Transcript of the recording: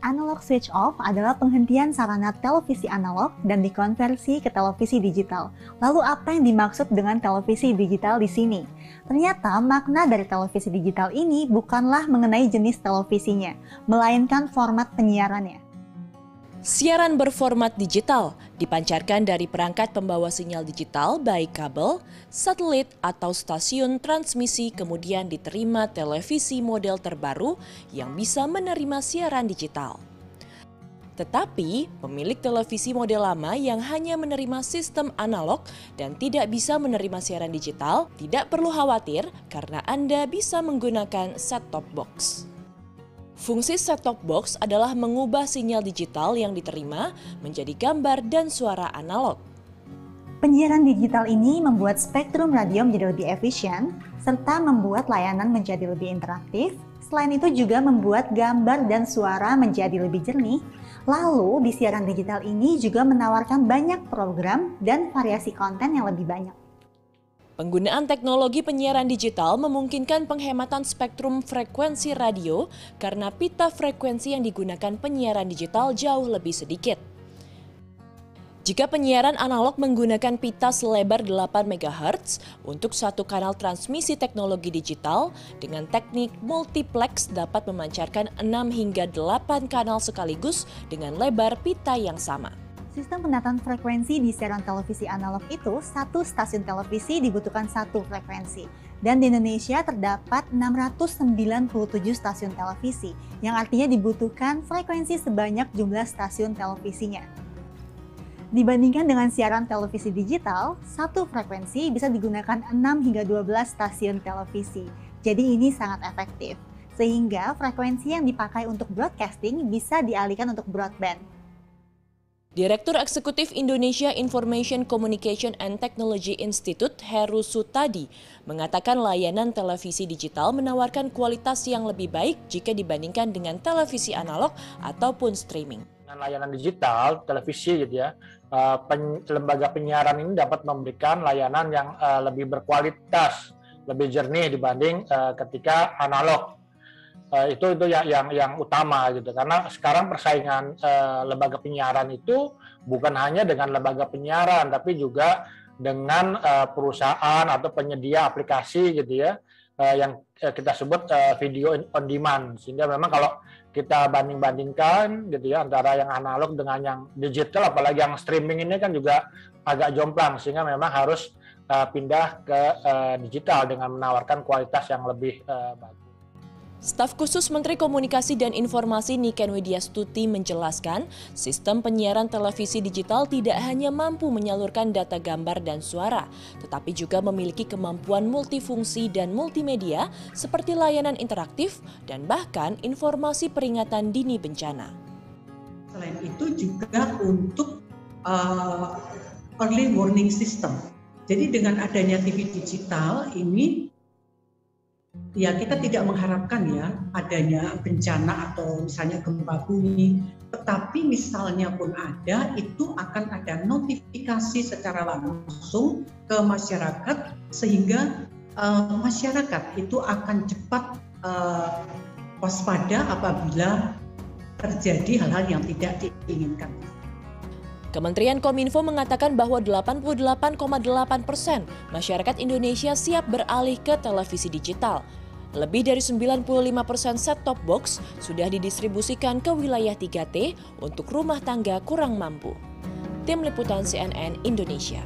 Analog switch off adalah penghentian sarana televisi analog dan dikonversi ke televisi digital. Lalu apa yang dimaksud dengan televisi digital di sini? Ternyata makna dari televisi digital ini bukanlah mengenai jenis televisinya, melainkan format penyiarannya. Siaran berformat digital dipancarkan dari perangkat pembawa sinyal digital baik kabel, satelit, atau stasiun transmisi kemudian diterima televisi model terbaru yang bisa menerima siaran digital. Tetapi, pemilik televisi model lama yang hanya menerima sistem analog dan tidak bisa menerima siaran digital tidak perlu khawatir karena Anda bisa menggunakan set-top box. Fungsi set-top box adalah mengubah sinyal digital yang diterima menjadi gambar dan suara analog. Penyiaran digital ini membuat spektrum radio menjadi lebih efisien, serta membuat layanan menjadi lebih interaktif. Selain itu juga membuat gambar dan suara menjadi lebih jernih. Lalu di siaran digital ini juga menawarkan banyak program dan variasi konten yang lebih banyak. Penggunaan teknologi penyiaran digital memungkinkan penghematan spektrum frekuensi radio karena pita frekuensi yang digunakan penyiaran digital jauh lebih sedikit. Jika penyiaran analog menggunakan pita selebar 8 MHz untuk satu kanal transmisi teknologi digital, dengan teknik multiplex dapat memancarkan 6 hingga 8 kanal sekaligus dengan lebar pita yang sama. Sistem penataan frekuensi di siaran televisi analog itu, satu stasiun televisi dibutuhkan satu frekuensi. Dan di Indonesia terdapat 697 stasiun televisi, yang artinya dibutuhkan frekuensi sebanyak jumlah stasiun televisinya. Dibandingkan dengan siaran televisi digital, satu frekuensi bisa digunakan 6 hingga 12 stasiun televisi. Jadi ini sangat efektif. Sehingga frekuensi yang dipakai untuk broadcasting bisa dialihkan untuk broadband. Direktur Eksekutif Indonesia Information Communication and Technology Institute Heru Sutadi mengatakan layanan televisi digital menawarkan kualitas yang lebih baik jika dibandingkan dengan televisi analog ataupun streaming. Dengan layanan digital, televisi gitu ya, eh, pen, lembaga penyiaran ini dapat memberikan layanan yang uh, lebih berkualitas, lebih jernih dibanding uh, ketika analog uh, itu itu yang yang yang utama gitu. Karena sekarang persaingan uh, lembaga penyiaran itu bukan hanya dengan lembaga penyiaran tapi juga dengan uh, perusahaan atau penyedia aplikasi gitu ya uh, yang kita sebut uh, video on demand. Sehingga memang kalau kita banding-bandingkan gitu ya antara yang analog dengan yang digital apalagi yang streaming ini kan juga agak jomplang. Sehingga memang harus uh, pindah ke uh, digital dengan menawarkan kualitas yang lebih uh, bagus. Staf khusus Menteri Komunikasi dan Informasi Niken Widya Stuti menjelaskan, sistem penyiaran televisi digital tidak hanya mampu menyalurkan data gambar dan suara, tetapi juga memiliki kemampuan multifungsi dan multimedia seperti layanan interaktif dan bahkan informasi peringatan dini bencana. Selain itu juga untuk uh, early warning system. Jadi dengan adanya TV digital ini ya kita tidak mengharapkan ya adanya bencana atau misalnya gempa bumi, tetapi misalnya pun ada, itu akan ada notifikasi secara langsung ke masyarakat sehingga uh, masyarakat itu akan cepat uh, waspada apabila terjadi hal-hal yang tidak diinginkan. Kementerian Kominfo mengatakan bahwa 88,8 persen masyarakat Indonesia siap beralih ke televisi digital. Lebih dari 95 persen set-top box sudah didistribusikan ke wilayah 3T untuk rumah tangga kurang mampu. Tim Liputan CNN Indonesia